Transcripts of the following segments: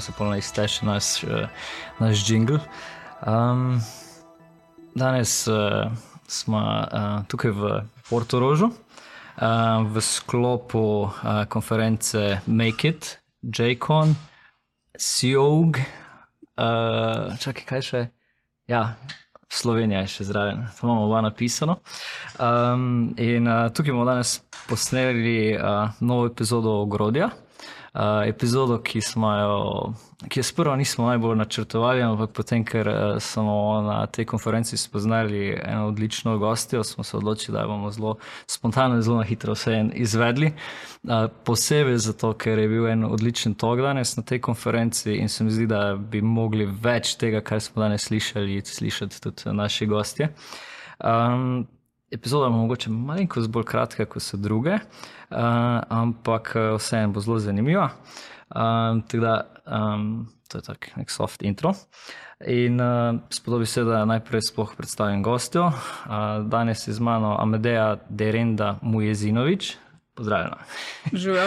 se polno izteče naš, uh, naš jingle. Um, danes uh, smo uh, tukaj v Portorožu uh, v sklopu uh, konference Make It, JCon, SEOG, uh, čakaj, kaj še. Ja, Slovenija je še zraven, to imamo oba napisano. Um, in uh, tukaj bomo danes posneli uh, novo epizodo Ogrodja. Uh, epizodo, ki smo jo, ki jo sprva nismo najbolj načrtovali, ampak potem, ker uh, smo na tej konferenci spoznali eno odlično gostjo, smo se odločili, da bomo zelo spontano in zelo na hitro vse izvedli. Uh, posebej zato, ker je bil en odličen tok danes na tej konferenci in se mi zdi, da bi mogli več tega, kar smo danes slišali, slišati tudi naši gostje. Um, epizoda bo mogoče malo bolj kratka kot so druge, uh, ampak eh, vseeno bo zelo zanimiva. Um, da, um, to je tako nek soft intro. In uh, spodobi se, da najprej sploh predstavim gostjo. Uh, danes je z mano Amedeja Derenda Mujezinovič. Pozdravljena. Živijo.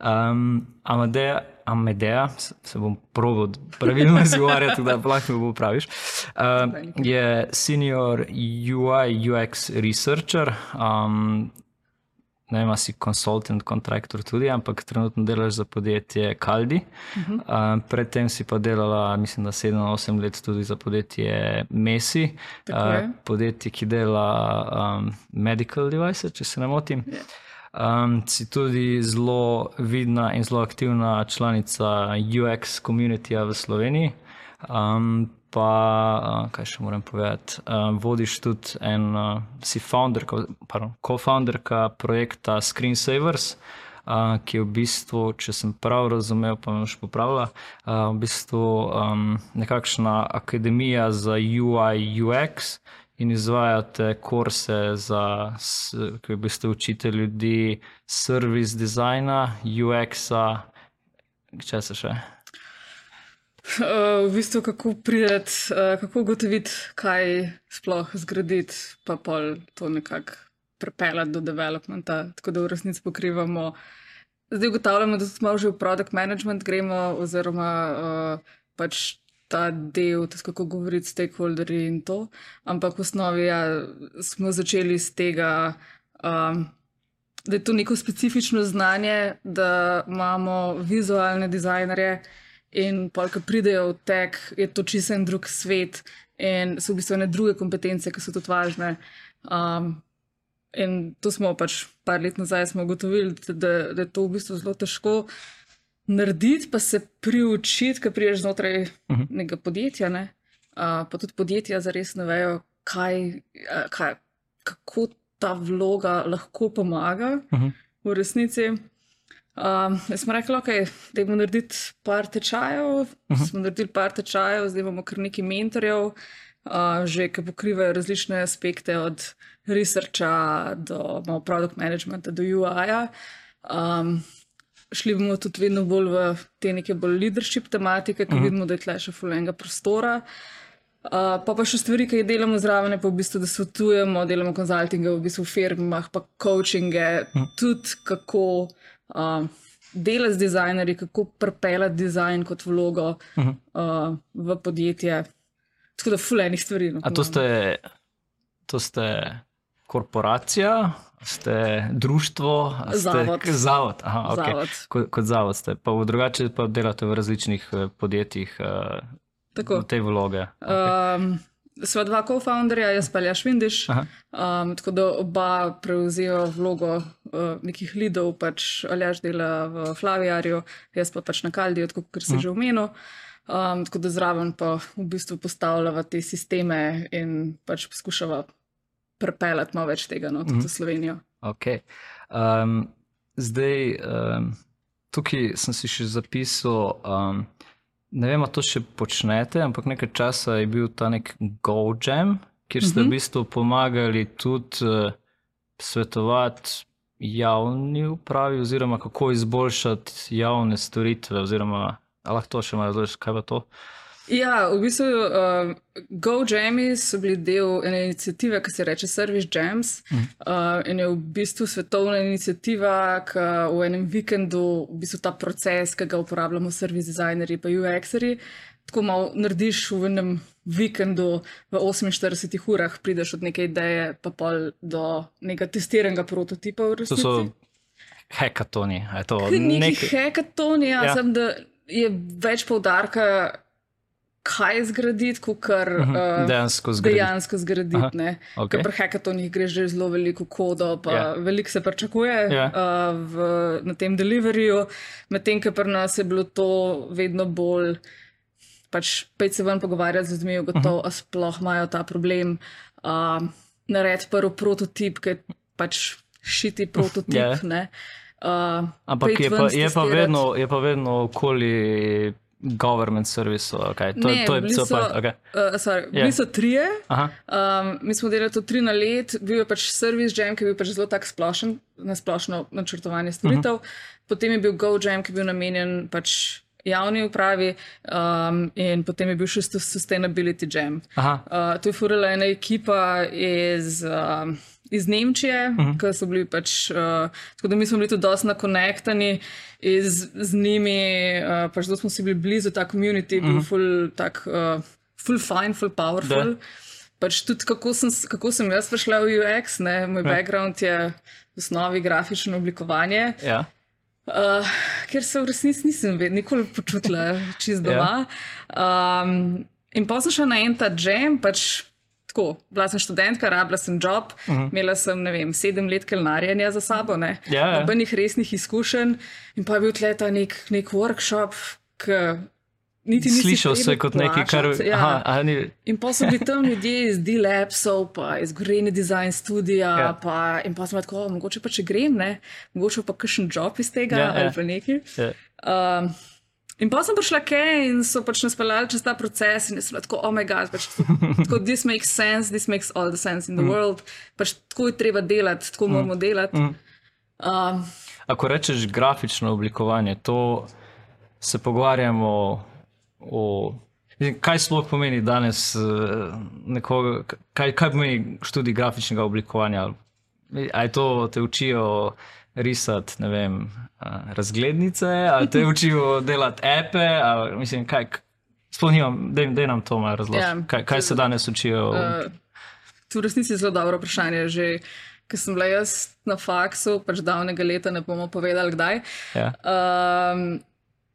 um, Amedeja Amedea, se bom proval pravilno izgovarjati, da lahko mi bo praviš. Uh, je senior UI UX researcher, um, ne vem, si consultant, kontraktor tudi, ampak trenutno delaš za podjetje Kaldi. Uh -huh. uh, predtem si pa delala, mislim, da 7-8 let tudi za podjetje Messi, uh, podjetje, ki dela um, medical device, če se ne motim. Yeah. Um, si tudi zelo vidna in zelo aktivna članica UX komunitija v Sloveniji. Um, pa, uh, kaj še moram povedati, uh, vodiš tudi en, uh, si founder, pardon, co-founderka projekta Screensavers. Uh, ki je v bistvu, če sem prav razumel, pa me še popravlja, uh, v bistvu um, nekakšna akademija za UI, UX, in izvajate kurse, za, ki bi ste učili ljudi, servis dizajna, UX-a, če se še. Uh, v bistvu, kako prideti, uh, kako ugotoviti, kaj sploh zgraditi, pa pol to nekako pripeljati do developmenta, tako da v resnici pokrivamo. Zdaj ugotavljamo, da smo že v product management gremo, oziroma uh, pač ta del, tudi kako govoriti stakeholderji in to. Ampak v osnovi ja, smo začeli z tega, um, da je to neko specifično znanje, da imamo vizualne dizajnerje in pa, ki pridejo v tek, je to čisto en drug svet in so v bistvu ne druge kompetence, ki so tudi važne. Um, in to smo pač par let nazaj ugotovili, da, da je to v bistvu zelo težko narediti, pa se priučiti, kaj priješ znotraj uh mhm. -huh. nekega podjetja. Ne? Uh, pa tudi podjetja zares ne vejo, kaj, kaj, kako ta vloga lahko pomaga uh mhm. -huh. v resnici. Um, jaz smo rekli, okay, da bomo naredili par tečajev, uh mhm. -huh. smo naredili par tečajev, zdaj imamo kar nekaj mentorjev, uh, že ki pokrivajo različne aspekte, od researcha do product managementa do UI-ja. Um, šli bomo tudi vedno bolj v te neke bolj leadership tematike, ki uh mhm. -huh. vidimo, da je tle še fulenga prostora. Uh, pa pa še stvari, ki jih delamo zraven, pa v bistvu, da svetujemo, delamo konzultinge v bistvu v firmah, pa coachinge, uh mhm. -huh. tudi kako uh, delati z dizajnerji, kako prepeljati dizajn kot vlogo uh -huh. uh, v podjetje. Tako da fulenih stvari. No, A to ste, to ste korporacija? Ste društvo, ste zavod. zavod. Aha, okay. zavod. Kot, kot zavod ste, pa drugače pa delate v različnih eh, podjetjih uh, te vloge. Okay. Um, sva dva co-founderja, jaz pa Ljaš Vindiš, um, tako da oba prevzijo vlogo uh, nekih lidov, pač Ljaš dela v Flavijarju, jaz pa pač na Kaldiju, kot si uh -huh. že omenil. Um, tako da zraven pa v bistvu postavljava te sisteme in pač poskušava prepeljati malo več tega no, mm -hmm. v Slovenijo. Okay. Um, zdaj, um, tukaj sem si še zapisal, um, ne vem, to še počnete, ampak nekaj časa je bil ta nek GoJam, kjer ste mm -hmm. v mhm. bistvu pomagali tudi uh, svetovati javni upravi, oziroma kako izboljšati javne storitve. Oziroma, lahko to še malo razložiš, kaj pa to? Ja, v bistvu uh, GoJami so bili del ene inicijative, ki se reče Service Jams. Uh, in je v bistvu svetovna inicijativa, ki v enem vikendu v bistvu ta proces, ki ga uporabljamo, service designerji in UX-erji, tako malo narediš v enem vikendu v 48 urah, prideš od neke ideje, pa pol do nekega testiranega prototipa. v To resnici. so hekatoni. to Neki nek- hekatoni, Ja. ja. sem, da je več poudarka, kaj zgraditi, kot kar Mhm, uh, Dejansko zgraditi. dejansko zgraditi. Aha, ne. okej. Ker pri hekatonih gre že zelo veliko kodo, pa Ja. yeah. veliko se pričakuje Ja. uh, v, na tem deliverju, medtem ko pri nas je bilo to vedno bolj. Pač pej se ven pogovarjati z ljudmi, Mhm. gotovo, uh -huh. sploh imajo ta problem. Uh, Narediti prvi prototip, ki je pač šiti prototip. Ja. Yeah. Uh, Ampak je pa, je, pa vedno, je pa vedno okoli government service. Okay. To, Ne, to je so- point. Okay. Uh, sorry, Ja. bili so trije, Aha, um, mi smo delali to tri na let, bil je pač Service Jam, ki je bil pač zelo tak splošen, na splošno načrtovanje storitev. Uh -huh. Potem je bil Go Jam, ki je bil namenjen pač javni upravi, um, in potem je bil še sus- Sustainability Jam. aha, Uh, to je furala ena ekipa iz, uh, iz Nemčije, uh -huh. ki so bili pač, uh, tako da mi smo bili tudi dosti nakonektani iz, z njimi, uh, pač zato smo si bili blizu, ta bil uh -huh. full, tak, uh, full fine, full powerful. Da. Pač tudi kako sem, kako sem jaz prišla v UX, ne? moj ja. background je v osnovi grafično oblikovanje. ja. Uh, ker se v resnici nisem vedno nikoli počutila čist doma. Um, in pa sem šla na en ta jam, pač tako, bila sem študentka, rabila sem job, uh -huh. imela sem, ne vem, sedem let kelnarjenja za sabo, ne, Ja, ja. nobenih resnih izkušenj. In pa je bil tle ta nek, nek workshop, ki niti nisi Slišal se kot nekaj, kar. Ja. Aha, a ni, In pa so bili tam ljudje iz D-Labsov, pa iz Green Design Studia, Ja. ja. pa, in pa sem rekel, "O, mogoče pa če grem, ne, mogoče pa kakšen job iz tega Ja, ja, ja. ali pa nekaj. ja. Um, in pa sem prišla kaj in so pač nas peljali čez ta proces in jaz sem bila tako, oh moj bog, pač, tako, this makes sense, this makes all the sense in the mm. world, pač tako je treba delati, tako mm. moramo delati. Mm. Um, Ako rečeš grafično oblikovanje, to se pogovarjamo o. Kaj sploh pomeni danes, eh, nekoga, kaj, kaj pomeni študij grafičnega oblikovanja? A je to, te učijo risati, ne vem, razglednice, ali te učijo delati epe, ali mislim, kaj. Sploh nimam, da nam to malo razloži. Ja. Kaj, kaj se danes učijo? Uh, to v resnici je zelo dobro vprašanje. Že ko sem bila jaz na faksu, pač davnega leta, ne bomo povedali kdaj. Ja. Um,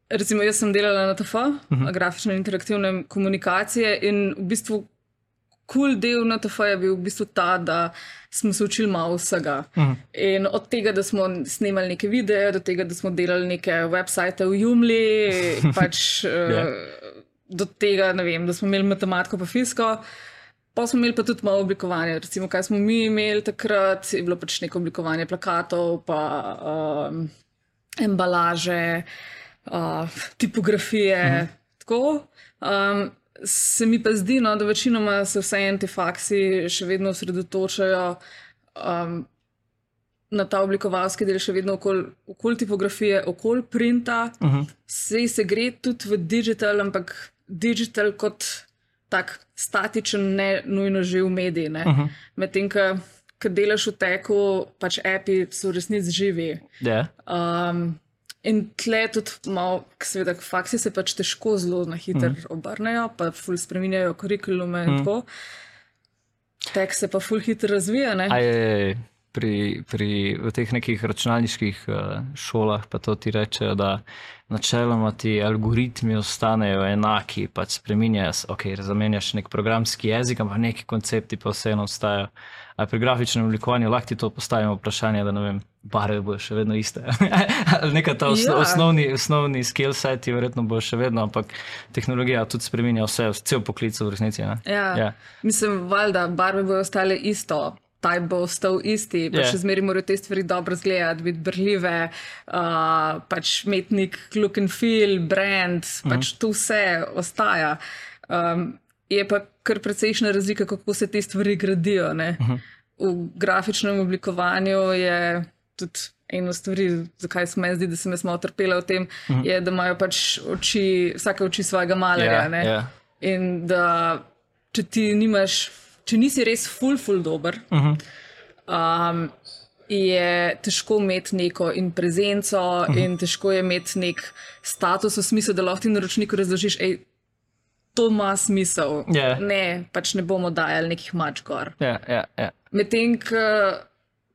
recimo, jaz sem delala na TF, uh -huh. grafične in interaktivne komunikacije, in v bistvu kul cool del na TF je bil v bistvu ta, da smo se učili malo vsega. -huh. In od tega, da smo snemali neke videe, do tega, da smo delali neke website v Jumli, pač. Ja. uh, Do tega, vem, da smo imeli matematiko pa fisko, pa smo imeli pa tudi malo oblikovanja. Recimo, kaj smo mi imeli takrat, je bilo pač neko oblikovanje plakatov, pa um, embalaže, uh, tipografije. Mhm. Tako. Um, se mi pa zdi, no, da večinoma se vseeno ti faksi še vedno osredotočajo um, na ta oblikovalski del, še vedno okoli okol tipografije, okoli printa. Uh -huh. Sej se gre tudi v digital, ampak digital kot tak statičen, ne nujno že v mediji. Uh -huh. Medtem, ko delaš v teku, pač api so v resnici živi. Ja. Um, in tle tudi malo, seveda, faksi se pač težko zelo na hitro mm. obrnejo, pa ful spremenjajo kurikulume in mm. tako. Tek se pa ful hitro razvija. Ne? A je pri, pri teh nekih računalniških uh, šolah, pa to ti rečejo, da načeloma ti algoritmi ostanejo enaki, pač spremenjajo se, ok, zamenjaš nek programski jezik, ampak neki koncepti pa vseeno ostajajo. A pri grafičnem oblikovanju lahko ti to postavimo vprašanje, da ne vem, barve bojo še vedno iste. Neka ta osno, Ja. osnovni, osnovni skill set je verjetno bo še vedno, ampak tehnologija tudi spremenja vse, cel poklic v resnici. Ne? Ja. Ja. Mislim, valjda, barve bodo ostale isto. Taj bo ostal isti, pa yeah. še zmeraj morajo te stvari dobro izgledati, biti brljive, uh, pač imeti nek look and feel, brand, uh -huh. pač to vse ostaja. Um, je pa kar precejšna razlika, kako se te stvari gradijo. Uh -huh. V grafičnem oblikovanju je tudi ena stvar, zakaj se meni zdi, da sem jaz malo trpela v tem, uh -huh. je, da imajo pač oči, vsake oči svojega malerja. Ja, ne. ja. In da če ti nimaš, če nisi res full, full dober, uh -huh. um, je težko imeti neko in prezenco, uh -huh. in težko je imeti nek status v smislu, da lahko ti naročniku razložiš, da to ima smisel. Yeah. Ne, pač ne bomo dajali nekih mač gor. Yeah, yeah, yeah. Medtem,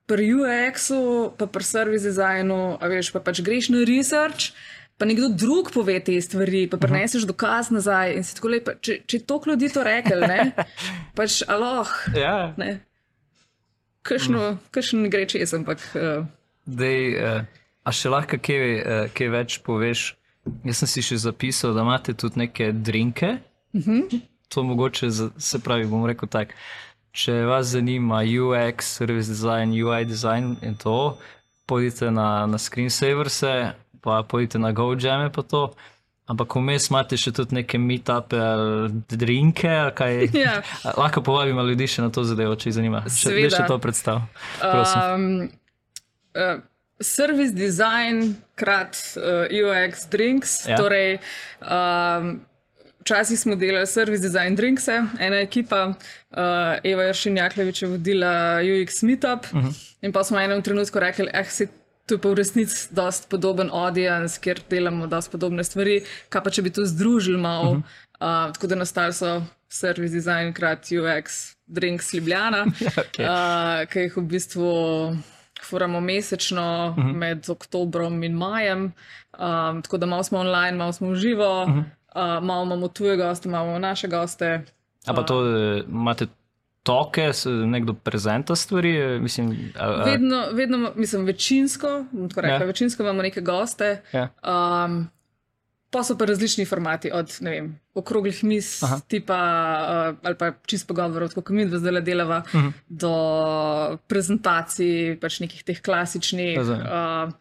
pri UX-u, pa pri service designu, a veš, pa pač greš na research. Pa nekdo drug pove te stvari, pa preneseš dokaz nazaj. In si tako lepo, če, če to ljudi to rekel, ne, pač aloh. Ja. Ne. Kršno, kršno ne gre čez, ampak. Uh, Dej, uh, a še lahko kaj, uh, kaj več poveš? Jaz sem si še zapisal, da imate tudi neke drinke. Uh -huh. To mogoče, za, se pravi, bom rekel tako. Če vas zanima UX, service design, UI design in to, pojdite na, na screensavers, pa pojdite na GoJam, pa to. Ampak vmes imate še tudi neke meetupe, drinke, kaj. Ja. Lahko povabimo ljudi še na to zadevo, če jih zanima. Še, Seveda. še to predstav. um, uh, service design, krat uh, UX drinks. Ja. Torej, um, Včasih smo delali service design drinks, ena ekipa, uh, Eva Jršinjakovič je vodila UX Meetup. Uh -huh. In pa smo v enem trenutku rekli, eh, si tu pa v resnici dosti podoben audience, kjer delamo dosti podobne stvari. Kaj pa če bi to združili malo, uh -huh. uh, tako da nastali so service design, krat UX drinks Ljubljana, okay. uh, ki jih v bistvu. Furamo mesečno uh -huh. med oktobrom in majem, um, tako da malo smo online, malo smo v živo, uh -huh. uh, malo imamo tuje goste, malo naše goste. A pa to eh, imate toke, nekdo prezenta stvari? Mislim, a, a, Vedno, vedno, mislim, večinsko, tako rekla, Ja. večinsko imamo neke goste, ja. um, pa so pa različni formati, od vem, okroglih mis, Aha. Tipa uh, ali pa čist pogovorov, kot mi dva zdaj delava, uh Mhm. -huh. do prezentacij, pač nekih teh klasičnih. Uh,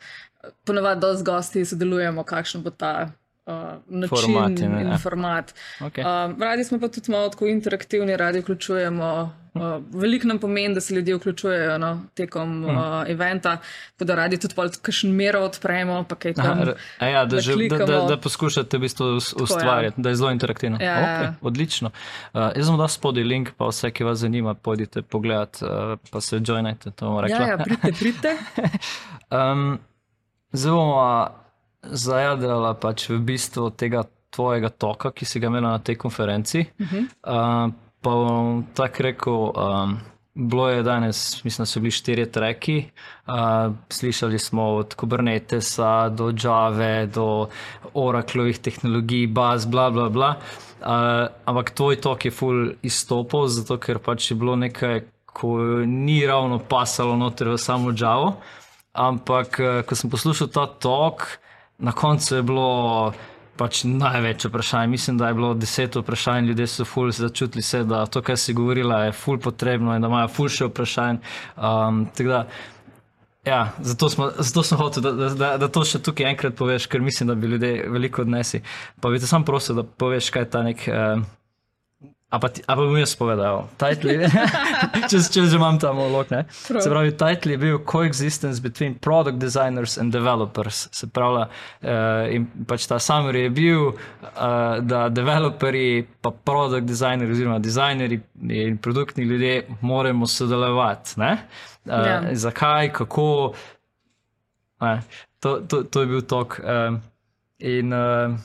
Ponavadi dosti gosti sodelujemo, kakšen bo ta. Uh, način Format in- in ja. format. Okay. Um, radi smo pa tudi malo tako interaktivni, radi vključujemo. Uh, veliko nam pomeni, da se ljudje vključujejo no, tekom uh, eventa, tako da radi tudi kakšen mero odpremo, tam. Aha, a ja, da, da že, da, da, da poskušate v bistvu us- ustvarjati, da je zelo interaktivno. Ja, okay, ja. odlično. Uh, jaz sem dal spodaj link, pa vse, ki vas zanima, pojdite pogledat, uh, pa se joinajte. Ja, ja, pridite, pridite. Um, zdaj bomo zajadrala pač v bistvu tega tvojega toka, ki si ga imela na tej konferenci. Uh -huh. uh, pa bom tako rekel. Um, Bilo je danes, mislim, da so bili štiri treki. Uh, slišali smo od Kubernetesa do Java, do Oraclovih tehnologij, baz, bla, bla, bla. Uh, ampak tvoj tok je full izstopal, zato ker pač je bilo nekaj, ko ni ravno pasalo noter v samo Java. Ampak, eh, ko sem poslušal ta tok, na koncu je bilo pač največ vprašanj. Mislim, da je bilo deset vprašanj, ljudje so ful začutili se, da to, kar si govorila, je ful potrebno in da imajo ful še vprašanj. Um, da, ja, zato, smo, zato sem hotel, da, da, da, to še tukaj enkrat poveš, ker mislim, da bi ljudje veliko odnesli. Pa bi te sam prosil, da poveš, kaj je ta nek. Um, A pa, pa bom jaz povedal, title, če, če že imam tam ne. Prav. Se pravi, title je bil Coexistence between product designers and developers. Se pravi, uh, in pač ta summary je bil, uh, da developerji, pa product designerji, oziroma dizajnerji in produktni ljudje moramo sodelovati. Uh, Ja. Zakaj, kako. Ne, to, to, to je bil tok. Um, in uh,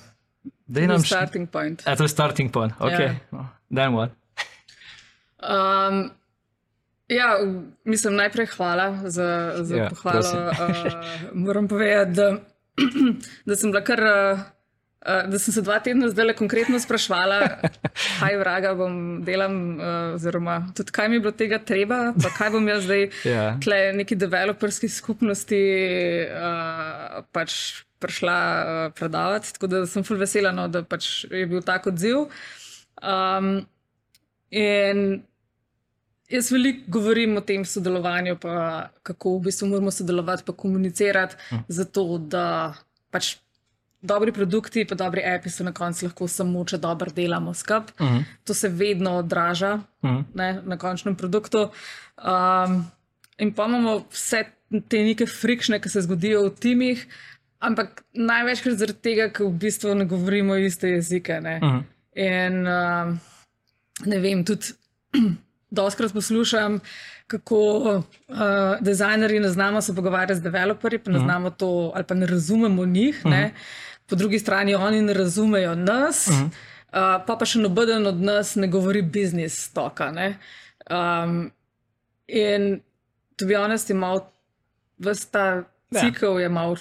da nam še. Starting point. A, to je starting point, ok. Ja. No, Then what? Um, ja, mislim, najprej hvala za, za Ja, ja, pohvalo. uh, moram povedati, da, da sem bila kar. Uh, Uh, da sem se dva tedna zdaj le konkretno sprašvala, kaj vraga bom delam, uh, oziroma tudi kaj mi je bilo tega treba, pa kaj bom jaz zdaj Ja. tle neki developerski skupnosti uh, pač prišla uh, predavati. Tako da sem full vesela, no, da pač je bil tak odziv. Um, in jaz veliko govorim o tem sodelovanju, pa kako v bistvu moramo sodelovati, pa komunicirati, hm. zato da pač. Dobri produkti, pa dobri api so na koncu lahko samo, če dobro delamo skupaj. Uh -huh. To se vedno odraža uh -huh. ne, na končnem produktu. Um, in pa imamo vse te neke frikšne, ki se zgodijo v timih, ampak največkrat zaradi tega, ker v bistvu ne govorimo iste jezike. Uh -huh. In uh, ne vem, tudi doskrat poslušam, kako uh, dizajnerji ne znamo se pogovarjati z developerji, pa ne uh -huh. znamo to, ali pa ne razumemo njih. Uh -huh. ne? Po drugi strani oni ne razumejo nas, uh -huh. uh, pa pa še noben od nas ne govori biznis toka. Um, in to bi honest, malo vse ta ja. cikl je malo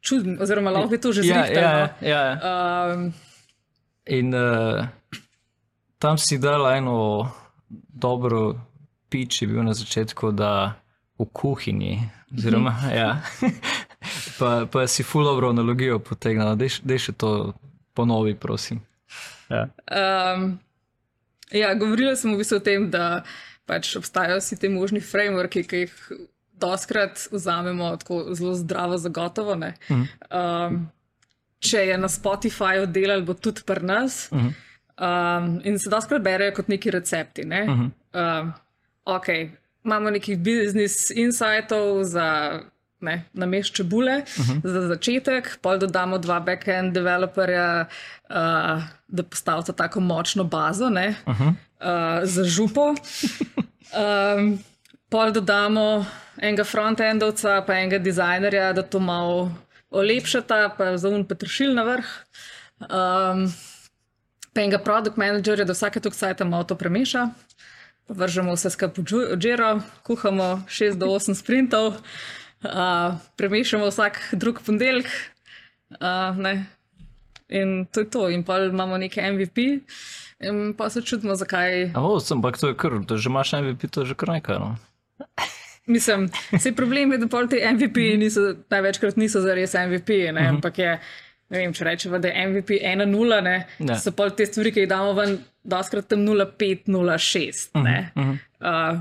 čuden, oziroma lahko bi to že Ja, zrihtali. ja, no. ja, ja. Um, In uh, tam si dal eno dobro pič, je bil na začetku, da v kuhinji. Oziroma, ja. pa, pa si full dobro analogijo potegnil, da še to ponovi, prosim. Ja. Um, ja, govorila sem v bistvu o tem, da pač obstajajo vsi ti možni frameworki, ki jih doskrat vzamemo tako zelo zdravo za gotovo. ne. Um, če je na Spotifyju delal, bo tudi pri nas. Um, in se doskrat berejo kot neki recepti. Ne? Um, ok, imamo nekih biznis insightov za. Ne, na mest čebule uh -huh. za začetek, pol dodamo dva back-end developerja, uh, da postavita tako močno bazo ne, uh -huh. uh, za župo. Um, pol dodamo enega front-endovca, pa enega dizajnerja, da to malo olepšata, pa za un petršil na vrh. Um, pa enega produkt managerja, da vsake tok sajta malo to premeša. Vržemo vse skupaj v Džiro, kuhamo 6 do 8 sprintov, uh, premešamo vsak drug ponedeljek. Uh, ne. in to je to, in pa imamo neki MVP, in pa se čudimo, zakaj. Ampak to je kar, da že imaš MVP, to je že kar nekaj. No? Mislim, vse problem je, da pol ti MVP niso, največkrat niso zares MVP, ne, uh -huh. ampak je, ne vem, če rečemo, da je MVP 1-0, ne, Ja. so pol te stvari, ki jih damo ven, doskrat tam 0-5-0-6. Uh -huh. uh,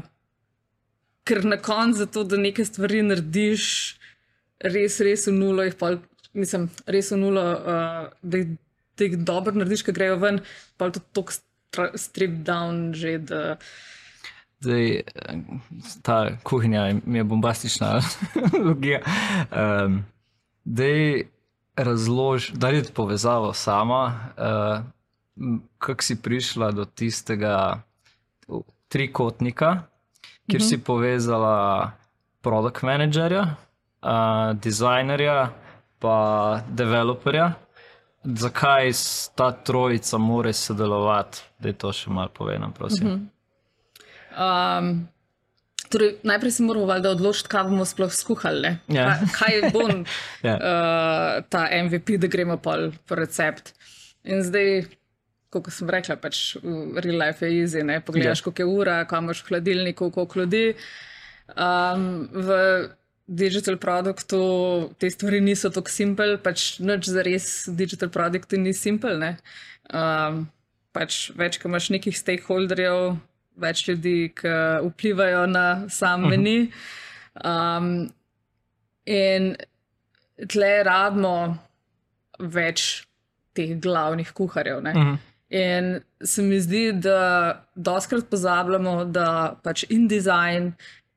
ker na koncu za to, da neke stvari narediš, res, res v nulo, jih pol, mislim, res v nulo, uh, da, jih- da jih dobro narediš, ki grejo ven, pa to tok strip down že, da Zdaj, eh, ta kuhinja mi je bombastična analogija. Um, Dej razloži, da je povezavo sama, uh, kako si prišla do tistega trikotnika, kjer uh -huh. si povezala produkt managerja, uh, dizajnerja, pa developerja. Zakaj ta trojica mora sodelovati? Da je to še malo povedano, prosim. Uh -huh. Um, torej, najprej si moramo valjda odločiti, kaj bomo sploh skuhali. Ja. Kaj, kaj bo Ja. uh, ta MVP, da gremo pol po recept. In zdaj, kot sem rekla, pač real life je easy, ne pogledaš, Ja. koliko je ura, kam imaš v hladilniku, koliko ljudi. Um, v digital produktu te stvari niso tako simple, pač nič za res digital produkti ni simple. ne. Um, pač več, ko imaš nekih stakeholderjev, več ljudi, ki vplivajo na sam meni. Um, in tle rabimo več teh glavnih kuharjev. ne. Mhm. In se mi zdi, da doskrat pozabljamo, da pač in design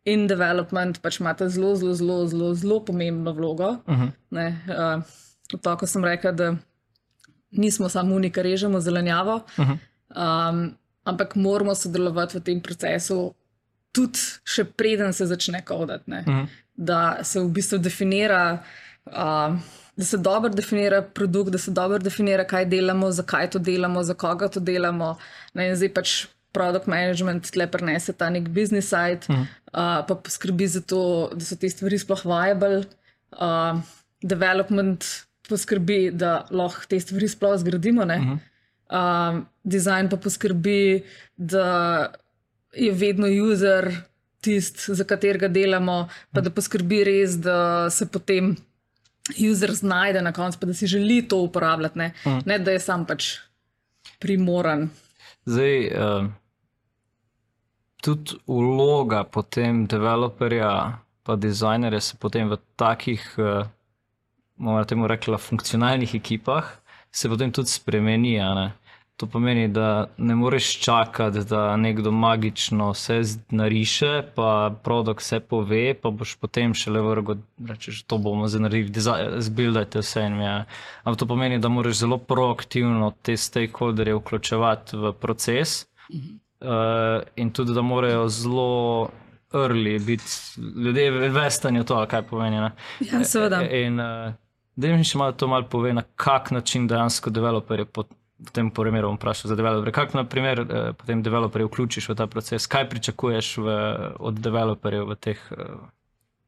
in development pač imata zelo, zelo, zelo, zelo, zelo pomembno vlogo. Mhm. Ne, uh, to, ko sem rekla, da nismo samo oni, ki režemo zelenjavo, Mhm. um, ampak moramo sodelovati v tem procesu, tudi še preden se začne kodati. ne. Mhm. Da se v bistvu definira. Uh, Da se dobro definira produkt, da se dobro definira, kaj delamo, zakaj to delamo, za koga to delamo. Ne, in zdaj pač produkt management tle prenese ta nek business side, mm. uh, pa poskrbi za to, da so te stvari sploh viable. Uh, development poskrbi, da lahko te stvari sploh zgradimo. Mm -hmm. Uh, design pa poskrbi, da je vedno user tisti, za katerega delamo, pa da poskrbi res, da se potem user znajde na koncu, pa da si želi to uporabljati, ne, mm. ne da je sam pač primoran. Zdaj, uh, tudi vloga potem developerja, pa dizajnerja se potem v takih, uh, bomo temu rekla, funkcionalnih ekipah, se potem tudi spremeni. To pomeni, da ne moreš čakati, da nekdo magično vse nariše, pa produkt vse pove, pa boš potem šele vrgo, rečeš, to bomo zdaj naredili, zbildajte vse. Ja. Ampak to pomeni, da moraš zelo proaktivno te stakeholderje vključevati v proces mhm. uh, in tudi, da morajo zelo early biti ljudje vestani v to, kaj pomeni. Ne? Ja, seveda. In uh, da jim še malo to malo pove, na kak način dejansko developerje potrebujejo v tem primeru bom vprašal za developerje. Kako, na primer, eh, potem developerje vključiš v ta proces? Kaj pričakuješ v, od developerjev v teh, eh,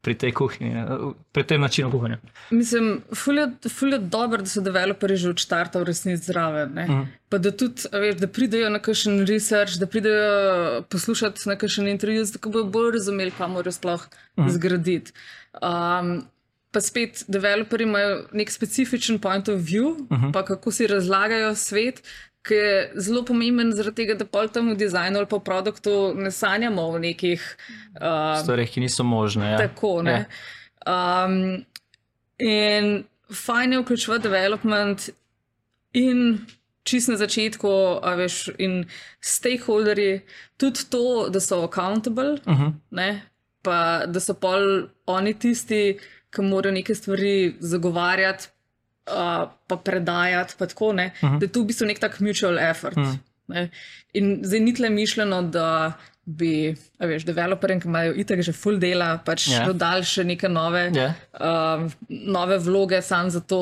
pri tej kuhinji, eh, pri tem načinu kuhanja? Mislim, fulje je dobro, da so developerji že od začetka v resnici zraven. Mm. Pa da tudi, veš, da pridejo na kakšen research, da pridejo poslušati na kakšen intervju, da bodo bolj razumeli, kam morajo sploh mm. zgraditi. Um, pa spet, developerji imajo nek specifičen point of view, uh mhm. -huh. pa kako si razlagajo svet, ki je zelo pomemben, zaradi tega, da pol tam v dizajnu ali pa v produktu ne sanjamo o nekih uh, stvarih, ki niso možne. Ja. Tako, ne. Ja. Um, in fajn je vključevati development in. Čist na začetku, a veš, in stakeholderji, tudi to, da so accountable, uh mhm. -huh. ne, pa da so pol oni tisti, ki ki morajo neke stvari zagovarjati, uh, pa predajati. Pa tako, uh mhm. -huh. Da je tu v bistvu nek tak mutual effort. Uh mhm. -huh. In zdaj ni tle mišljeno, da bi, veš, developerji, ki imajo itek že full dela, pač yeah. Ja. dodali še neke nove, yeah. Ja. uh, nove vloge, samo zato,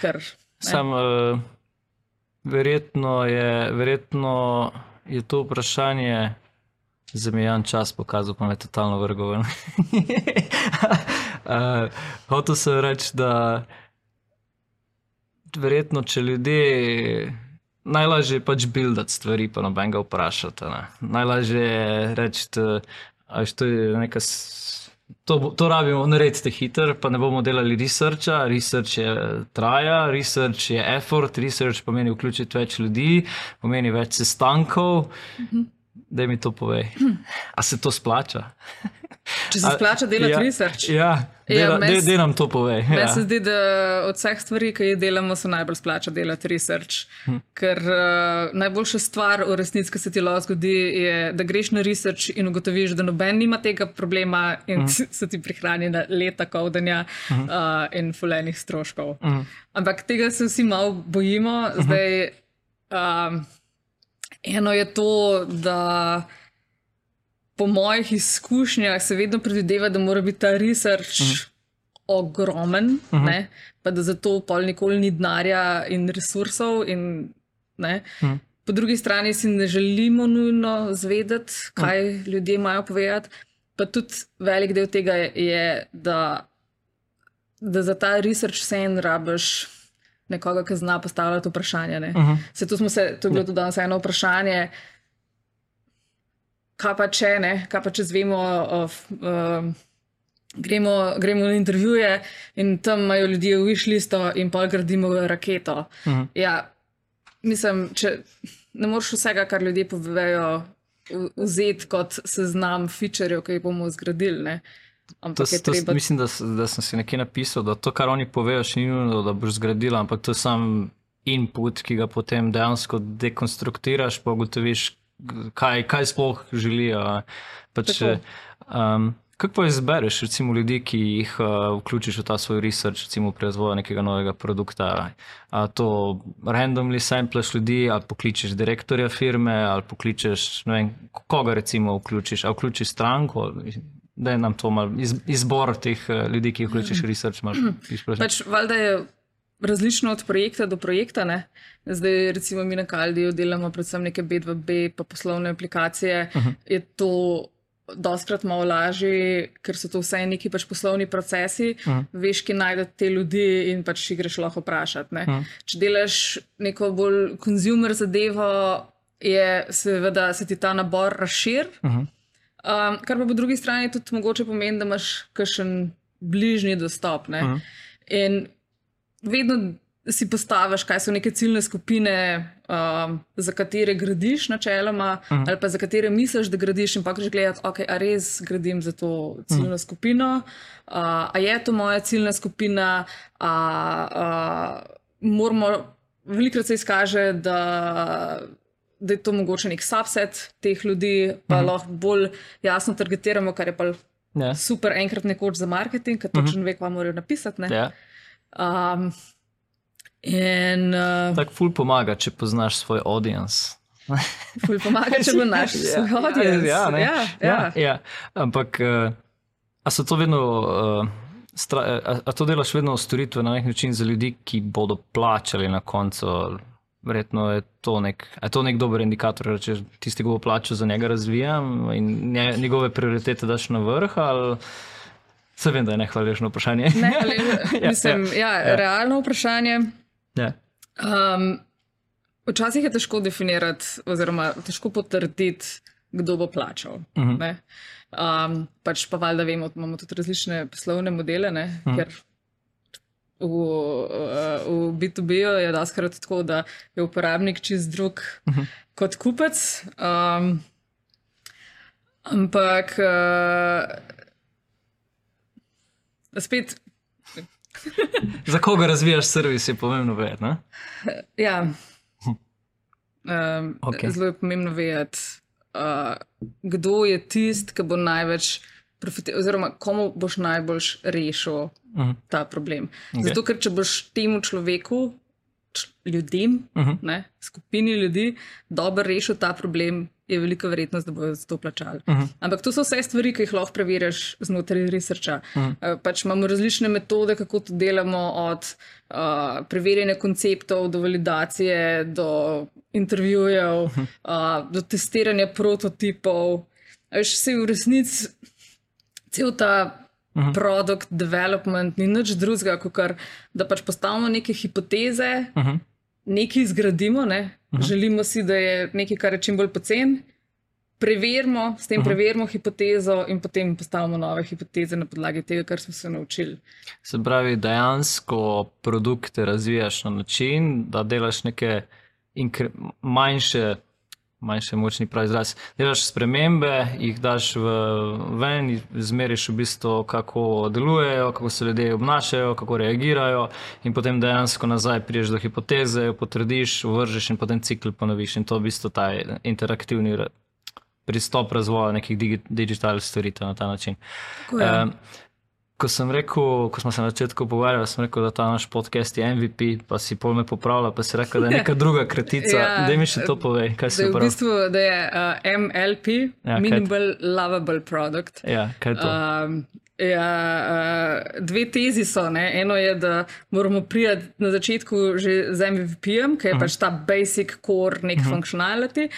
ker. Sam, uh, verjetno, je, verjetno je to vprašanje. Zamejan čas pokazal, pa me je totalno vrgoven. uh, hotel sem reči, da verjetno, če ljudje najlažje je pač buildati stvari, pa noben ga vprašati. Ne? Najlažje je reči, da je to nekaj. To, to rabimo narediti hiter, pa ne bomo delali researcha. Research je traja, research je effort, research pomeni vključiti več ljudi, pomeni več sestankov. Mm -hmm. Da mi to povej. A se to splača? Če se splača delati ja, research. Ja, ja da nam to pove. Meni ja. se zdi, da od vseh stvari, ki jih delamo, se najbolj splača delati research. Hm. Ker uh, najboljša stvar v resnici, ki se ti lahko zgodi, je, da greš na research in ugotoviš, da noben nima tega problema in hm. se ti prihrani na leta kovdanja hm. uh, in fulenih stroškov. Hm. Ampak tega se vsi malo bojimo. Hm. Zdaj, uh, eno je to, da po mojih izkušnjah se vedno predvideva, da mora biti ta research uh mhm. -huh. ogromen, uh mhm. -huh. pa da za to pol nikoli ni denarja in resursov. In, uh mhm. -huh. Po drugi strani si ne želimo nujno zvedeti, kaj uh -huh. ljudje imajo povedati. Pa tudi velik del tega je, da, da za ta research sen rabiš. Nekoga, ki zna postavljati vprašanja. Uh -huh. Se, to, se, to je bilo tudi danes eno vprašanje, kaj pa če ne, kaj pa če zvemo. Uh, uh, Gremo, gremo na intervjuje in tam imajo ljudje v išlisto, in pa gradimo raketo. Uh mhm. -huh. ja, mislim, če ne moreš vsega, kar ljudje povejo, vzeti kot seznam featurejev, ki jih bomo zgradili. To, to, treba... Mislim, da, da sem si nekje napisal, da to, kar oni povejo, še ni nujno, da boš zgradil, ampak to je sam input, ki ga potem dejansko dekonstruktiraš, pa ugotoviš, kaj, kaj sploh želijo. Pač, um, kako pa izbereš, recimo, ljudi, ki jih uh, vključiš v ta svoj research, recimo pri razvoju nekega novega produkta? A to randomly sampleš ljudi, ali pokličeš direktorja firme, ali pokličeš vem, koga, recimo, vključiš, ali vključiš stranko. Da je nam to malo izbor teh uh, ljudi, ki jih vključiš v research. Pač, valjda je različno od projekta do projekta. Ne? Zdaj, recimo, mi na Kaldiju delamo predvsem neke B2B, pa poslovne aplikacije. Uh -huh. Je to doskrat malo lažje, ker so to vse neki pač poslovni procesi, uh -huh. veš, ki najdete te ljudi in pač jih greš lahko vprašati. Uh -huh. Če delaš neko bolj konzumer zadevo, je seveda se ti ta nabor razšir. Uh -huh. Um, kar pa po drugi strani tudi mogoče pomeni, da imaš kakšen bližnji dostop. Uh -huh. In vedno si postaviš, kaj so neke ciljne skupine, um, za katere gradiš, načeloma, uh. -huh. ali pa za katere misliš, da gradiš, in pa greš gledati, ok, a res gradim za to ciljno uh. -huh. skupino, uh, a je to moja ciljna skupina, a uh, moramo velikrat se izkaže, da, da je to mogoče nek subset teh ljudi, pa uh -huh. lahko bolj jasno targetiramo, kar je pa Ja. super enkrat nekoč za marketing, ker točno ve, kaj morajo napisati. ne. Ja. Um, in uh, Tako ful pomaga, če poznaš svoj audience. ful pomaga, če bo naš svoj audience. Ja, ja, ja. ja, ja. Ampak, uh, a so to vedno, uh, stra, a, a to delaš vedno storitve na nek način za ljudi, ki bodo plačali na koncu? Verjetno je to nek, a je to nek dober indikator, če tisti, ki bo plačal za njega, razvijam in nje, njegove prioritete daš na vrh. Ali... Se vem, da je nehvaležno vprašanje. Ne, ali, mislim, ja, ja, ja. realno vprašanje. ja. Um, včasih je težko definirati, oziroma težko potrditi, kdo bo plačal. Uh Mhm. -huh. um, pač pa valjda vemo, da imamo tudi različne poslovne modele, uh -huh. ker v, uh, v B2B-ju je daskrat tako, da je uporabnik čist drug uh -huh. kot kupec. Um, ampak uh, spet. Za koga razvijaš servis, je pomembno vedeti. Ja. Um, Okej. okay. Zelo je pomembno vedeti, uh, kdo je tisti, ki bo največ profitiral, oziroma komu boš najbolj rešil Mhm. ta problem. Okay. Zato, ker če boš temu človeku, ljudem, Mhm. ne, skupini ljudi, dobro rešil ta problem, je velika verjetnost, da bodo za to plačali. Mhm. Ampak to so vse stvari, ki jih lahko preveriš znotraj researcha. Uh, pač imamo različne metode, kako to delamo, od uh, preverjanja konceptov do validacije, do intervjujev, Mhm. uh, do testiranja prototipov. Veš, vse v resnici cel ta. Mhm. Product development ni nič drugega, kot kar, da pač postavimo neke hipoteze, Mhm. nekaj zgradimo, ne? želimo si, da je nekaj, kar je čim bolj pocen, preverimo, s tem preverimo hipotezo in potem postavimo nove hipoteze na podlagi tega, kar smo se naučili. Se pravi, dejansko produkte razvijaš na način, da delaš neke manjše, manjše, močni prav izraz. Delaš spremembe, jih daš v, ven, zmeriš v bistvu, kako delujejo, kako se ljudje obnašajo, kako reagirajo, in potem dejansko nazaj priješ do hipoteze, jo potrdiš, vržeš in potem cikl ponoviš. In to je v bistvu ta interaktivni ra- pristop razvoja nekih digi, digitalnih storitev na ta način. Tako je. Um, ko sem rekel, ko smo se na začetku pogovarjali, sem rekel, da ta naš podcast je MVP, pa si pol me popravlja, pa si rekel, da je neka druga kratica. Ja. da mi še to povej, kaj Da si je v uporabil. bistvu da je, uh, MLP, Ja? Minimal Lovable Product. Ja, kaj je to? Um, ja, uh, dve tezi so. Ne? Eno je, da moramo priti na začetku že z MVP-jem, ki je uh -huh. pač ta basic core nek uh -huh. functionality.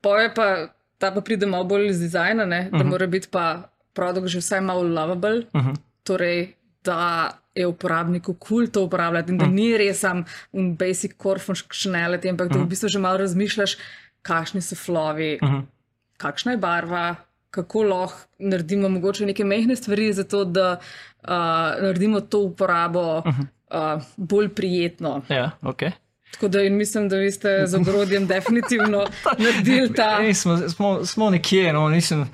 Pa je pa ta pa pride malo bolj iz dizajna, ne? da uh -huh. mora biti pa produkt že vsaj malo lovable. Uh -huh. Torej, da je uporabniku kul cool to uporabljati in da ni res sam un basic core functionality, ampak da v bistvu že malo razmišljaš, kakšni so flovi, uh -huh. kakšna je barva, kako lahko naredimo mogoče neke mehke stvari, zato da uh, naredimo to uporabo uh -huh. uh, bolj prijetno. Ja, ok. Tako da mislim, da vi ste z ogrodjem definitivno naredili ta. Ej, smo, smo, smo nekje, no, nisem.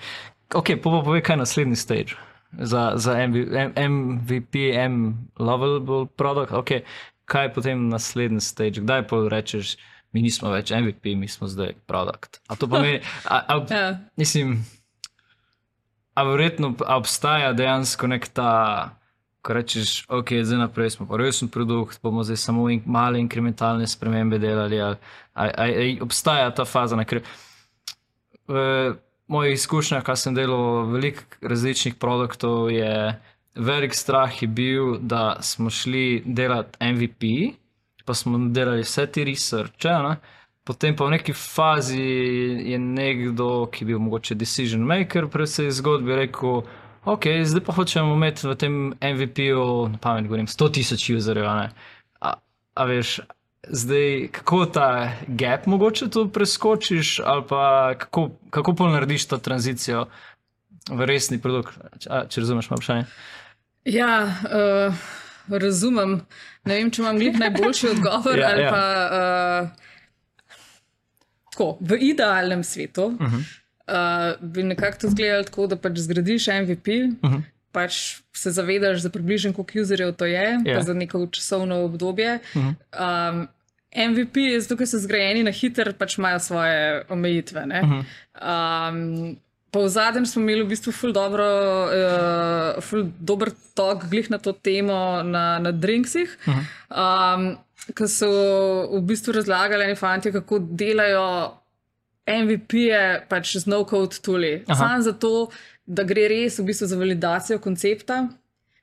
Ok, pa povej, kaj je naslednji stage. Za, za MV, M, MVP, M, lovable product, ok, kaj je potem naslednji stage, kdaj pa rečeš, mi nismo več MVP, mi smo zdaj produkt. A to pomeni, a, a, Ja. mislim, a verjetno a obstaja dejansko nek ta, ko rečeš, ok, zdaj naprej smo pa resen produkt, bomo zdaj samo in, male inkrementalne spremembe delali, ali, ali, ali, ali obstaja ta faza, na kateri v mojih izkušnjah, kar sem delal veliko različnih produktov, je velik strah je bil, da smo šli delati MVP, pa smo delali vse te researche, ne? potem pa v neki fazi je nekdo, ki je bil mogoče decision maker, predvsej zgodbi rekel. Ok, zdaj pa hočemo imeti v tem MVP-ju, na pamet govorim, 100 tisoč userjev. A, a veš, zdaj kako ta gap mogoče tu preskočiš, ali pa kako, kako pol narediš to tranzicijo v resni produkt, a, če razumeš moje vprašanje. Ja, uh, razumem. Ne vem, če imam glih najboljši odgovor Ja, ali ja. pa. Uh, tako, v idealnem svetu uh -huh. uh, bi nekako to izgledalo tako, da pač zgradiš MVP, uh -huh. Pač se zavedaš za približno, koliko userjev to je, Ja. pa za neko časovno obdobje. Uh -huh. um, MVP je zato, ker so zgrajeni na hiter, pač imajo svoje omejitve. Mhm. Um, pa v zadnjem smo imeli v bistvu ful, dobro, uh, ful dober tok glih na to temo na, na Drinksih, um, ki so v bistvu razlagali eni fanti, kako delajo MVP-je pač z no-code tuli. Sam zato, da gre res v bistvu za validacijo koncepta.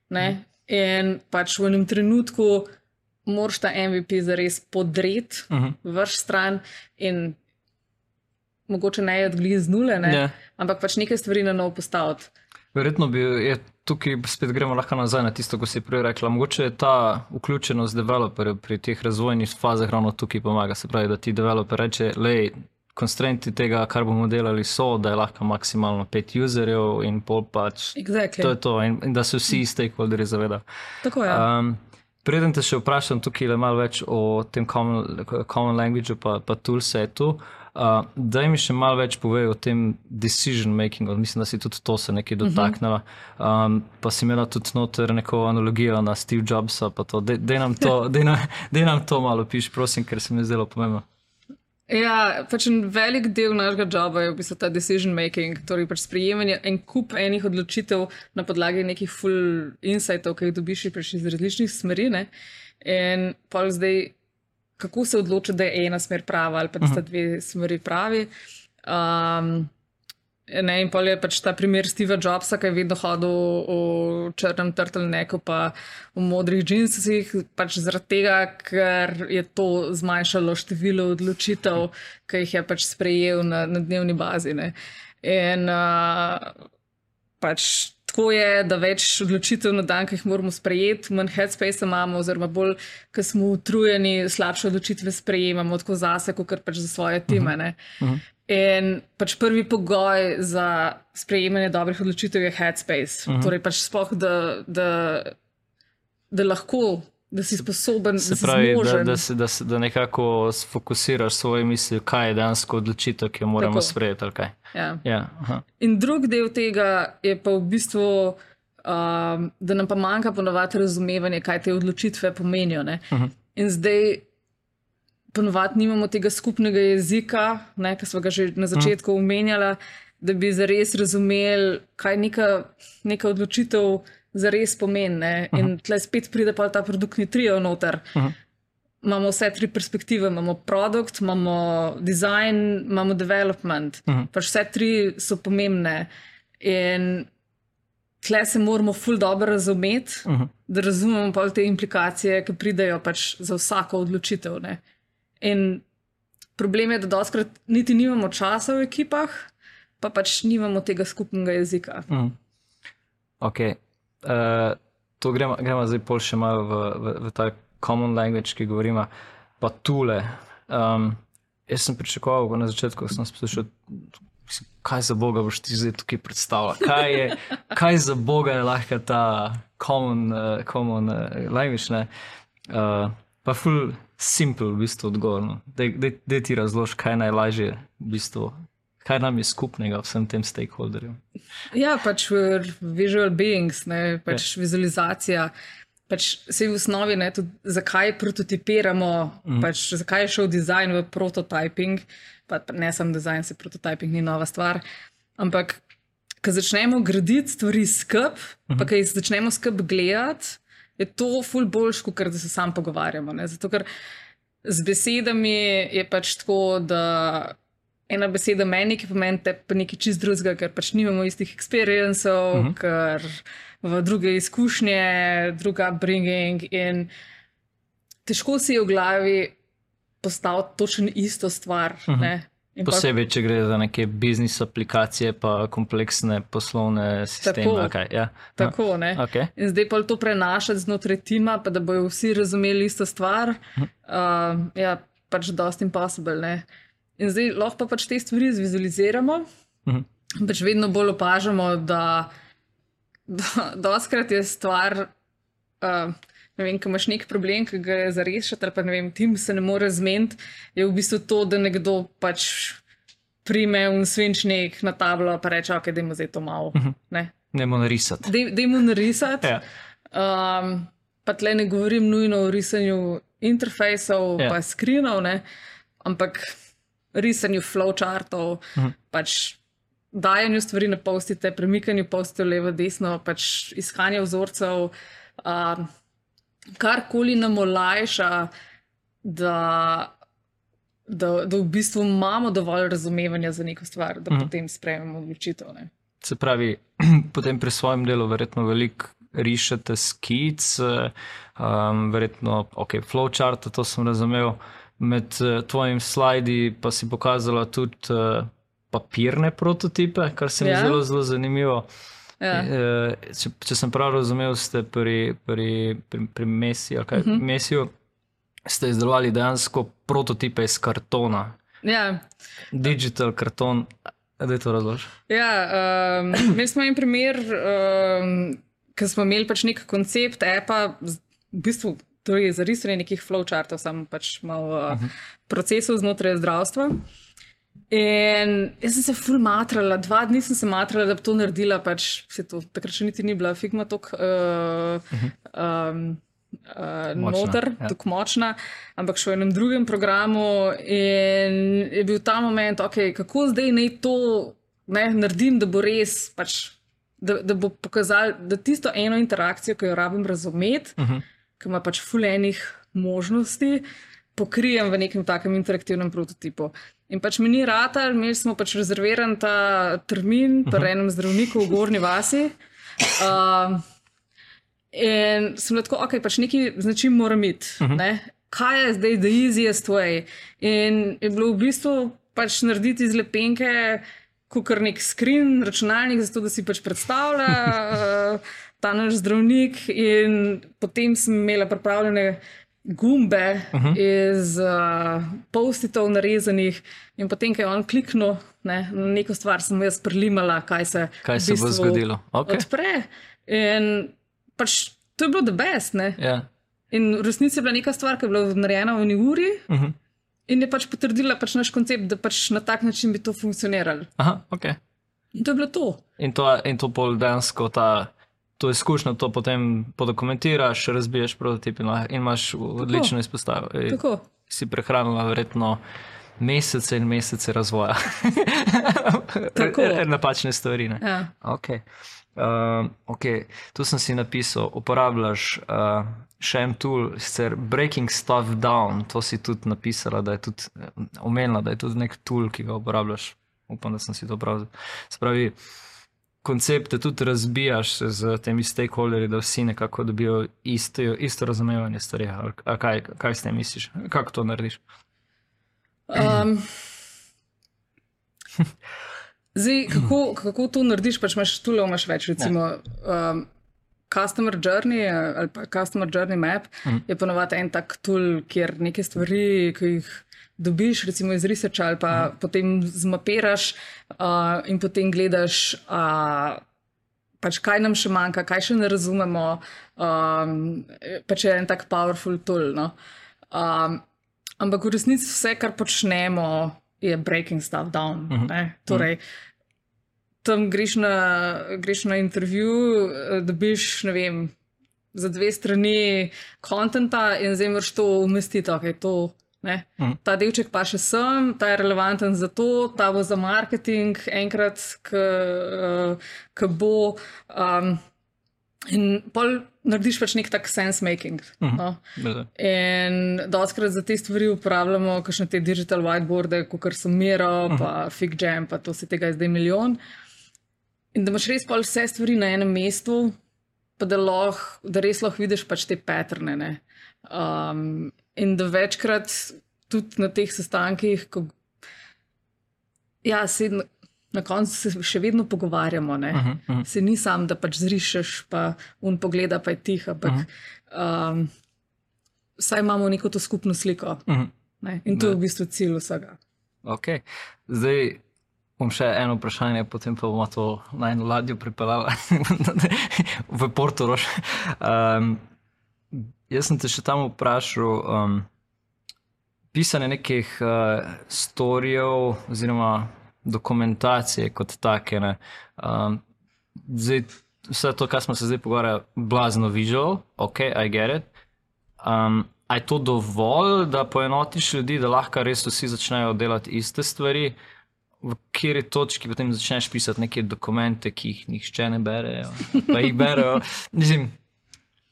Ne? In pač v enem trenutku moraš ta MVP zares podreti, Uh -huh. vrš stran in mogoče ne odgledi z nule, ne? Ja. ampak pač nekaj stvari na novo postaviti. Verjetno bi je tukaj spet gremo lahko nazaj na tisto, ko si prej rekla. Mogoče je ta vključenost developerjev pri teh razvojnih fazah ravno tukaj pomaga. Se pravi, da ti developer reče, lej, konstrenti tega, kar bomo delali, so, da je lahko maksimalno pet userjev in pol pač. Exactly. To je to, in, in da se vsi stakeholderji zavedajo. Tako je. Ja. Um, preden te še vprašam tukaj le malo več o tem common, common languageu pa, pa toolsetu, uh, da mi še malo več povej o tem decision makingu. Mislim, da si tudi to se nekaj dotaknila. Um, pa si imela tudi noter neko analogijo na Steve Jobsa. pa to. Dej, dej, nam to, dej, nam, dej nam to malo piš, prosim, ker se mi je zdelo pomembno. Ja, pač en velik del našega joba je v bistvu ta decision making, torej pač sprejemanje en kup enih odločitev na podlagi nekih full insightov, ki jih dobiš pač iz različnih smeri. Ne? In pa zdaj, kako se odloči, da je ena smer prava ali pa da sta dve smeri pravi. Um, Ne, in pol je pač ta primer Steva Jobsa, ki je vedno hodil v črnem turtleneku, pa v modrih džinsih, pač zaradi tega, ker je to zmanjšalo število odločitev, ki jih je pač sprejel na, na dnevni bazi. Ne. In uh, pač tako je, da več odločitev na dan, ki jih moramo sprejeti, manj headspace imamo, oziroma bolj, ker smo utrujeni, slabše odločitve sprejemamo, tako zase, kot pač za svoje time. Uh -huh. In pač prvi pogoj za sprejemanje dobrih odločitev je headspace. Uh -huh. Torej, pač sploh, da, da, da lahko, da si sposoben, da Se si pravi, da, zmožen. da, se, da, se, da nekako sfokusiraš svoje misli, kaj je dejansko odločitev, ki jo moramo Tako. sprejeti. Ja. Ja, aha. In drug del tega je pa v bistvu, um, da nam pa manjka ponovadi razumevanje, kaj te odločitve pomenijo. Uh -huh. In zdaj ponovadi nimamo tega skupnega jezika, ki smo ga že na začetku omenjali, da bi zares razumeli, kaj neka, neka odločitev zares pomeni. ne. In tle spet pride pa ta produktni trio noter. Uh -huh. Imamo vse tri perspektive, imamo produkt, imamo design, imamo development. Uh -huh. pač vse tri so pomembne. In tle se moramo ful dobro razumeti, uh -huh. da razumemo pa te implikacije, ki pridejo pač za vsako odločitev. Ne. In problem je, da doskrat niti nimamo časa v ekipah, pa pač nimamo tega skupnega jezika. Mm. Okay. Uh, to gremo, gremo zdaj pol še malo v, v, v ta common language, ki govorimo, pa tule. Um, jaz sem pričakoval na začetku, sem poslušal, kaj za Boga boš ti zdaj tukaj predstavljal. Kaj, je, kaj za Boga je lahko ta common, uh, common uh, language. Ne? Uh, pa ful simple v bistvu odgovor. No. Da ti razloži, kaj je najlažje v bistvu. Kaj nam je skupnega vsem tem stakeholderjem? Ja, pač visual beings, ne, pač ja. vizualizacija. Pač se v osnovi ne, tudi zakaj prototipiramo, mm. pač zakaj je šel dizajn v prototyping, pa ne samo dizajn, se prototyping ni nova stvar. Ampak, ko začnemo graditi stvari skup, mm -hmm. pa ko jih začnemo skup gledati, je to ful boljš, kot da se sam pogovarjamo. Ne? Zato, ker z besedami je pač tako, da ena beseda meni, ki pomeni te pa nekaj čist drugega, ker pač nimamo istih experiencev, uh -huh. ker v druge izkušnje, druga upbringing in težko si je v glavi postaviti točno isto stvar. Uh -huh. Posebej, če gre za neke biznis aplikacije, pa kompleksne poslovne sisteme. Tako, okay, ja. tako ne. Okay. In zdaj pa to prenašati znotraj tima, pa da bojo vsi razumeli isto stvar, uh, ja, pač dosti impossible. Ne. In zdaj lahko pa pač te stvari zvizualiziramo, -huh. pač vedno bolj opažamo, da doskrat je stvar. Uh, Ne vem, ko imaš nek problem, ki ga je za rešiti, ali pa ne vem, tim se ne more zmeniti, je v bistvu to, da nekdo pač prime un svinčnik na tablo in reče: Ok, da jim zdaj to malo. Uh -huh. Ne, ne mu narisati. Da jim narisati. ja. um, pa tle ne govorim nujno o risanju interfejsov, Ja. pa skrinov, ne? ampak risanju flowchartov, uh -huh. pač dajanju stvari na postite, premikanju postitev levo, desno, pač iskanje vzorcev, uh, karkoli nam olajša, da, da, da v bistvu imamo dovolj razumevanja za neko stvar, da -huh. potem sprejmemo odločitev. Ne? Se pravi, potem pri svojem delu verjetno veliko rišete skic, um, verjetno, ok, flowchart, to sem razumel. Med uh, tvojimi slidi pa si pokazala tudi uh, papirne prototipe, kar se mi Ja. zelo, zelo zanimivo. Ja. Eh, Če, če sem prav razumel, ste pri, pri, pri, pri Messi, kaj, uh -huh. Messiju, ste izdelovali dejansko prototipe iz kartona, Ja. digital karton. Da je to razlož? Ja, um, imeli smo en primer, um, ki smo imeli pač nek koncept APA, z- v bistvu torej za risanje nekih flowchartov, samo pač malo uh, uh -huh. procesov znotraj zdravstva. In jaz sem se ful matrala, dva dni sem se matrala, da bi to naredila, pač se to takrat še niti ni bila Figma tako uh, um, uh, Močna, noter, ja. tako močna, ampak še v enem drugem programu. In je bil ta moment, okay, kako zdaj naj to ne, naredim, da bo res, pač, da, da bo pokazal, da tisto eno interakcijo, ki jo rabim razumeti, uh -huh. ki ima pač fulejnih možnosti, pokrijem v nekem takem interaktivnem prototipu. In pač mi ni rata, imeli smo pač rezerviran ta termin pri -huh. enem zdravniku v Gorni vasi. Uh, In sem bila tako, ok, pač neki značim mora imeti. Uh -huh. ne. Kaj je zdaj the easiest way? In je bilo v bistvu pač narediti iz lepenke, kot kar nek skrin, računalnik, zato da si pač predstavlja uh, ta naš zdravnik. In potem sem imela pripravljene gumbe uh -huh. iz uh, postitov narezanih, in potem, ko je on kliknil ne, na neko stvar, sem jaz prelimala, kaj se, Kaj se bo zgodilo? Okay. odpre. In pač to je bilo the best. Ne? Ja. In v resnici je bila neka stvar, ki je bila narejena v eni uri Uh -huh. in je pač potrdila pač naš koncept, da pač na tak način bi to funkcioniralo. Aha, okay. In to je bilo to. In to, in to pol dejansko ta. To izkušnjo to potem podokumentiraš, razbiješ prototip in, imaš odlično izpostavo. Ej, Tako. Si prehranila verjetno mesece in mesece razvoja. Tako. Napačne stvari. Ne? Ja. Okay. Uh, okay. Tu sem si napisal, uporabljaš uh, še en tool, sicer Breaking Stuff Down. To si tudi napisala, da je tudi eh, omenila, da je tudi nek tool, ki ga uporabljaš. Upam, da sem si to prav. Spravi, koncepte tudi razbijaš z temi stakeholderji, da vsi nekako dobijo isto, isto razumevanje stvari. Kaj, kaj s tem misliš? Kako to narediš? Um, zdaj, kako, kako to narediš? Pač imaš tu le imaš več. Recimo, um, Customer Journey ali pa Customer Journey Map mm. je ponovadi en tak tool, kjer neke stvari, ki jih dobiš, recimo iz researcha ali pa mm. potem zmapiraš uh, in potem gledaš. Uh, Pač kaj nam še manjka, kaj še ne razumemo, um, pač je en tak powerful tool. No? Um, ampak v resnici vse, kar počnemo, je breaking stuff down. Uh -huh. Torej, tam greš na, greš na intervju, eh, dobiš, ne vem, za dve strani kontenta in zdaj moraš to umestiti. Okay, to, ne. Mhm. Ta delček pa še sem, ta je relevanten za to, ta bo za marketing, enkrat, ki bo. Um, in pol narediš pač nek tak sense making. Mhm. No. Brzo. In doskrat za te stvari uporabljamo kakšne te digital whiteboarde, kot so Miro, uh -huh. pa FigJam, pa to se tega je zdaj milijon. In da imaš res pol vse stvari na enem mestu, pa da, lahko, da res lahko vidiš pač te patrne. ne. Um, in da večkrat tudi na teh sestankih, ko ja, se na, koncu se še vedno pogovarjamo. Uh Mhm, -huh. Se ni sam, da pač zrišeš, pa un pogleda, pa je tiho. Ampak uh -huh. um, vsaj imamo neko to skupno sliko. Mhm. Ne? In to je v bistvu cilj vsega. Okay. Zdaj bom še eno vprašanje, potem pa bomo to na eno ladjo pripeljali v Portorož. Um, jaz sem te še tam vprašal, um, pisanje nekih uh, storijev oziroma dokumentacije kot take. ne. Um, zdaj, vse to, kar smo se zdaj pogovarjali, blazno visual, ok, I get it. Um, A je to dovolj, da poenotiš ljudi, da lahko res vsi začnejo delati iste stvari? V kateri točki potem začneš pisati neke dokumente, ki jih nihče ne bere, pa jih berejo. Mislim,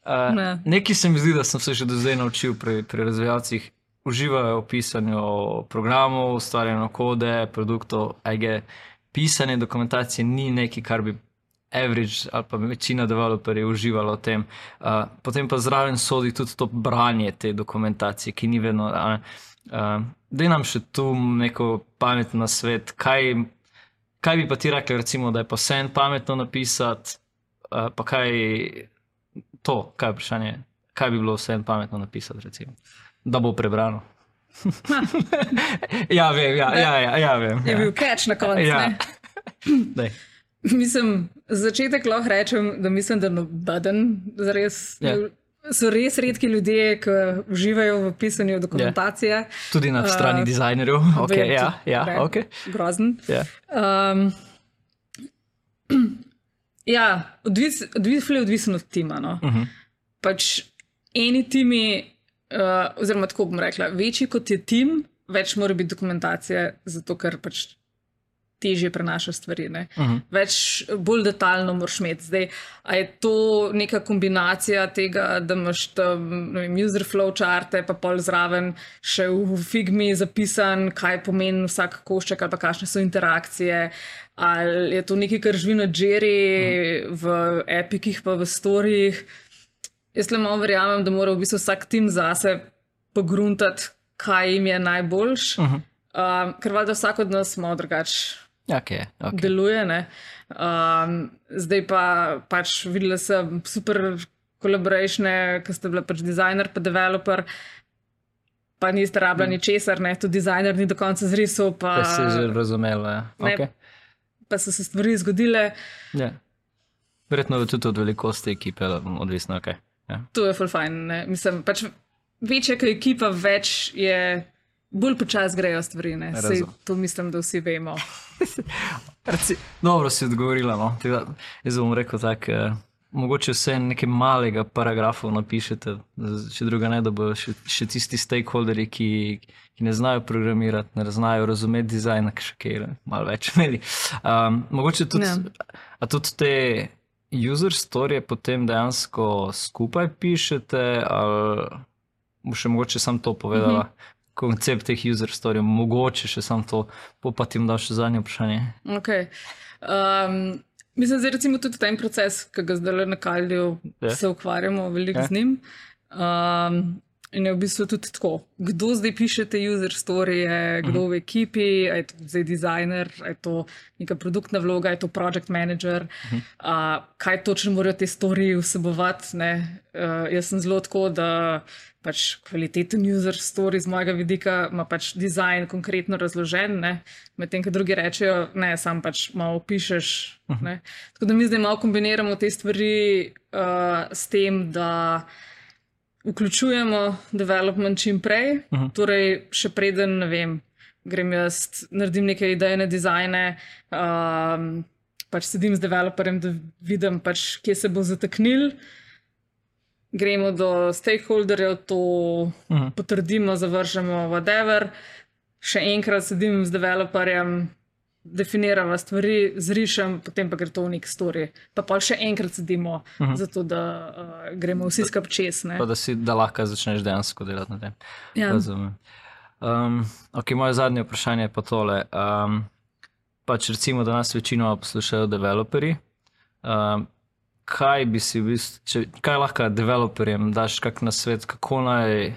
uh, Ne. nekaj se mi zdi, da sem se že do zdaj naučil pri, pri razvijalcih. Uživajo v pisanju programov, ustvarjanju kode, produktov, ajge. Pisanje dokumentacije ni nekaj, kar bi average ali pa večina developerjev uživalo v tem. Uh, potem pa zraven sodi tudi to branje te dokumentacije, ki ni vedno. Uh, uh, da nam še tu neko pametno svet, kaj, kaj bi pa ti rekli, recimo, da je pa vse en pametno napisati, uh, pa kaj to, kaj je vprašanje, kaj bi bilo vse en pametno napisati, recimo, da bo prebrano. ja, vem, ja, ja, ja, ja, vem. Je Ja. bil catch na koncu. Ja. Mislim, za začetek lahko rečem, da mislim, da noben zares. Ja. So res redki ljudje, ki uživajo v pisanju dokumentacije. Tudi na strani Uh, dizajnerjev. Okay, Vem, ja, ja, okay. Grozen. ja. Um, ja, odvis, odvis, odvisen od tima. No. Uh -huh. pač eni timi, uh, oziroma tako bom rekla, večji kot je tim, več mora biti dokumentacije, zato ker pač težje prenaša stvari. Ne? Uh -huh. Več bolj detaljno moraš imeti. Zdaj, a je to neka kombinacija tega, da imaš tam vem, user flow čarte, pa pol zraven še v Figmi zapisan, kaj pomeni vsak košček ali pa kakšne so interakcije. Ali je to nekaj, kar živi na Jerry, v epikih, pa v storijih. Jaz le malo verjamem, da mora v bistvu vsak tim zase pogruntati, kaj jim je najboljš. Uh Mhm. -huh. um, ker valjda vsak od nas malo drugače Okay, okay. deluje. ne. Um, zdaj pa pač videla sem super kolaboracije, ki ste bili pač dizajner, pa developer. Pa niste rabljali ničesar, ne, tudi dizajner ni do konca zrisal, pa, Pa si že razumela. Ja. Ne. Okay. pa so se stvari zgodile. Ja. Verjetno je tudi od velikosti ekipe odvisno. Okay. Ja. To je full fajn. Ne. Mislim, pač večja je ekipa, več je, bolj počasi grejo stvari. Razum. to mislim, da vsi vemo. Dobro si odgovorila. No. Tega, jaz bom rekel tako. Eh, mogoče vse nekaj malega paragrafa napišete, če druga ne, da bodo še, še tisti stakeholderi, ki, ki ne znajo programirati, ne znajo razumeti dizajna, ki še kaj malo več imeli. Um, mogoče tudi, Ja. tudi te user storije potem dejansko skupaj pišete, ali bo še mogoče sam to povedala. Uh -huh. Koncept teh user storij, mogoče še sam to, pa ti dal še zadnje vprašanje. Okay. Um, mislim, da je tudi ta proces, ki ga zdaj na Kalju Ja. se ukvarjamo veliko Ja. z njim. Um, in je v bistvu tudi tako, kdo zdaj piše te user storije, kdo Mhm. v ekipi, ali je to zdaj dizajner, je to neka produktna vloga, je to project manager, Mhm. uh, kaj točno morajo te storije vsebovati. ne. Uh, jaz sem zelo tako, da pač kvaliteten user story z mojega vidika ima pač dizajn konkretno razložen, medtem ko drugi rečejo, ne, sam pač malo pišeš. Ne. Tako da mi zdaj malo kombiniramo te stvari uh, s tem, da vključujemo development čim prej, uh -huh. torej še preden, ne vem, grem jaz, naredim neke idejne dizajne, um, pač sedim z developerjem, da vidim, pač, kje se bo zataknil. Gremo do stakeholderjev, to uh Mhm. -huh. potrdimo, zavržemo, whatever. Še enkrat sedim z developerjem, definiramo stvari, zrišem, potem pa gre to v nek story. Pa pa še enkrat sedimo, uh -huh. zato da uh, gremo vsi skupaj čez. Pa da, si, da lahko začneš dejansko delati na tem. Ja. Razumem. Um, okay, moje zadnje vprašanje je pa tole. Um, pač recimo, da nas večinoma poslušajo developerji. Um, kaj bi si, v bistvu, če, kaj lahko developerjem daš kak na svet, kako naj,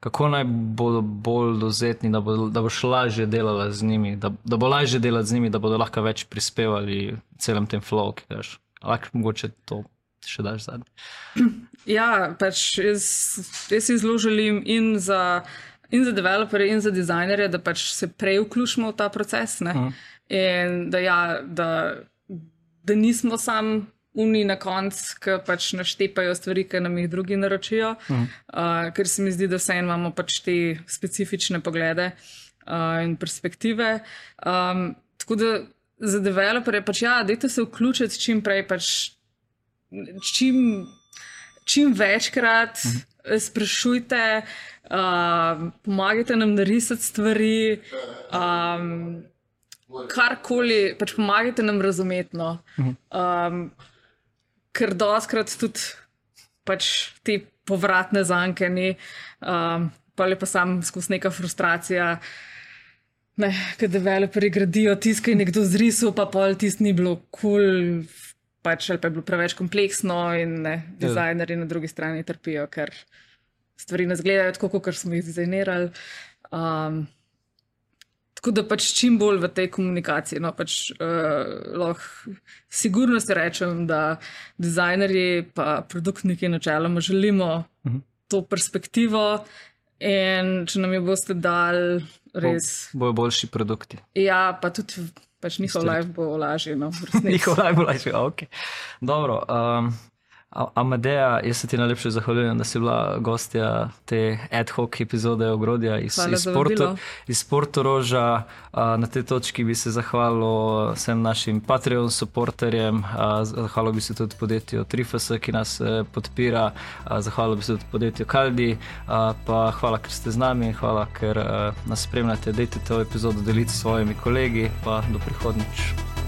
kako naj bodo bolj dozetni, da, bo, da boš lažje delala z njimi, da, da bo lažje delati z njimi, da bodo lahko več prispevali celem tem flow, ki imaš. Lahko mogoče to še daš zadnji. Ja, pač jaz, jaz si zelo želim in za, in za developerje, in za dizajnerje, da pač se prej vključimo v ta proces. Uh -huh. In da, ja, da, da nismo sam uni na koncu, ki pač naštepajo stvari, ki nam jih drugi naročijo, -huh. uh, ker se mi zdi, da vseeno imamo pač te specifične poglede uh, in perspektive. Um, tako da za developerje pač ja, dajte se vključiti čim prej. Pač, čim, čim večkrat, sprašujte, uh, pomagajte nam narisati stvari. Um, karkoli, pač pomagajte nam razumeti. No. Um, ker doskrat tudi pač te povratne zanke ni, um, pa je pa sam skozi neka frustracija. Ne, kad developeri gradijo tiskaj nekdo zrisal, pa pol tisk ni bilo kul, cool, pač ali pa je bilo preveč kompleksno in ne, dizajnerji na drugi strani trpijo, ker stvari ne zgledajo tako, kot smo jih dizajnirali. Um, Tako da pač čim bolj v tej komunikaciji. No, pač, uh, lahko sigurno se rečem, da dizajnerji in produktniki načeloma želimo uh mhm. -huh. to perspektivo. In če nam jo boste dali, res. Bo, bojo boljši produkti. Ja, pa tudi pač njihov life bo lažji. No, njihov life bo lažji, ok. Dobro. Um, Amadeja, jaz se ti najlepše zahvaljujem, da si bila gostja te ad hoc epizode ogrodja iz, iz, Porto, iz Portoroža. Na tej točki bi se zahvalil vsem našim Patreon supporterjem, zahvalil bi se tudi podjetju Trifas, ki nas e, podpira, zahvalil bi se tudi podjetju Kaldi, pa hvala, ker ste z nami in hvala, ker e, nas spremljate. Dajte to epizodo deliti s svojimi kolegi, pa do prihodnjič.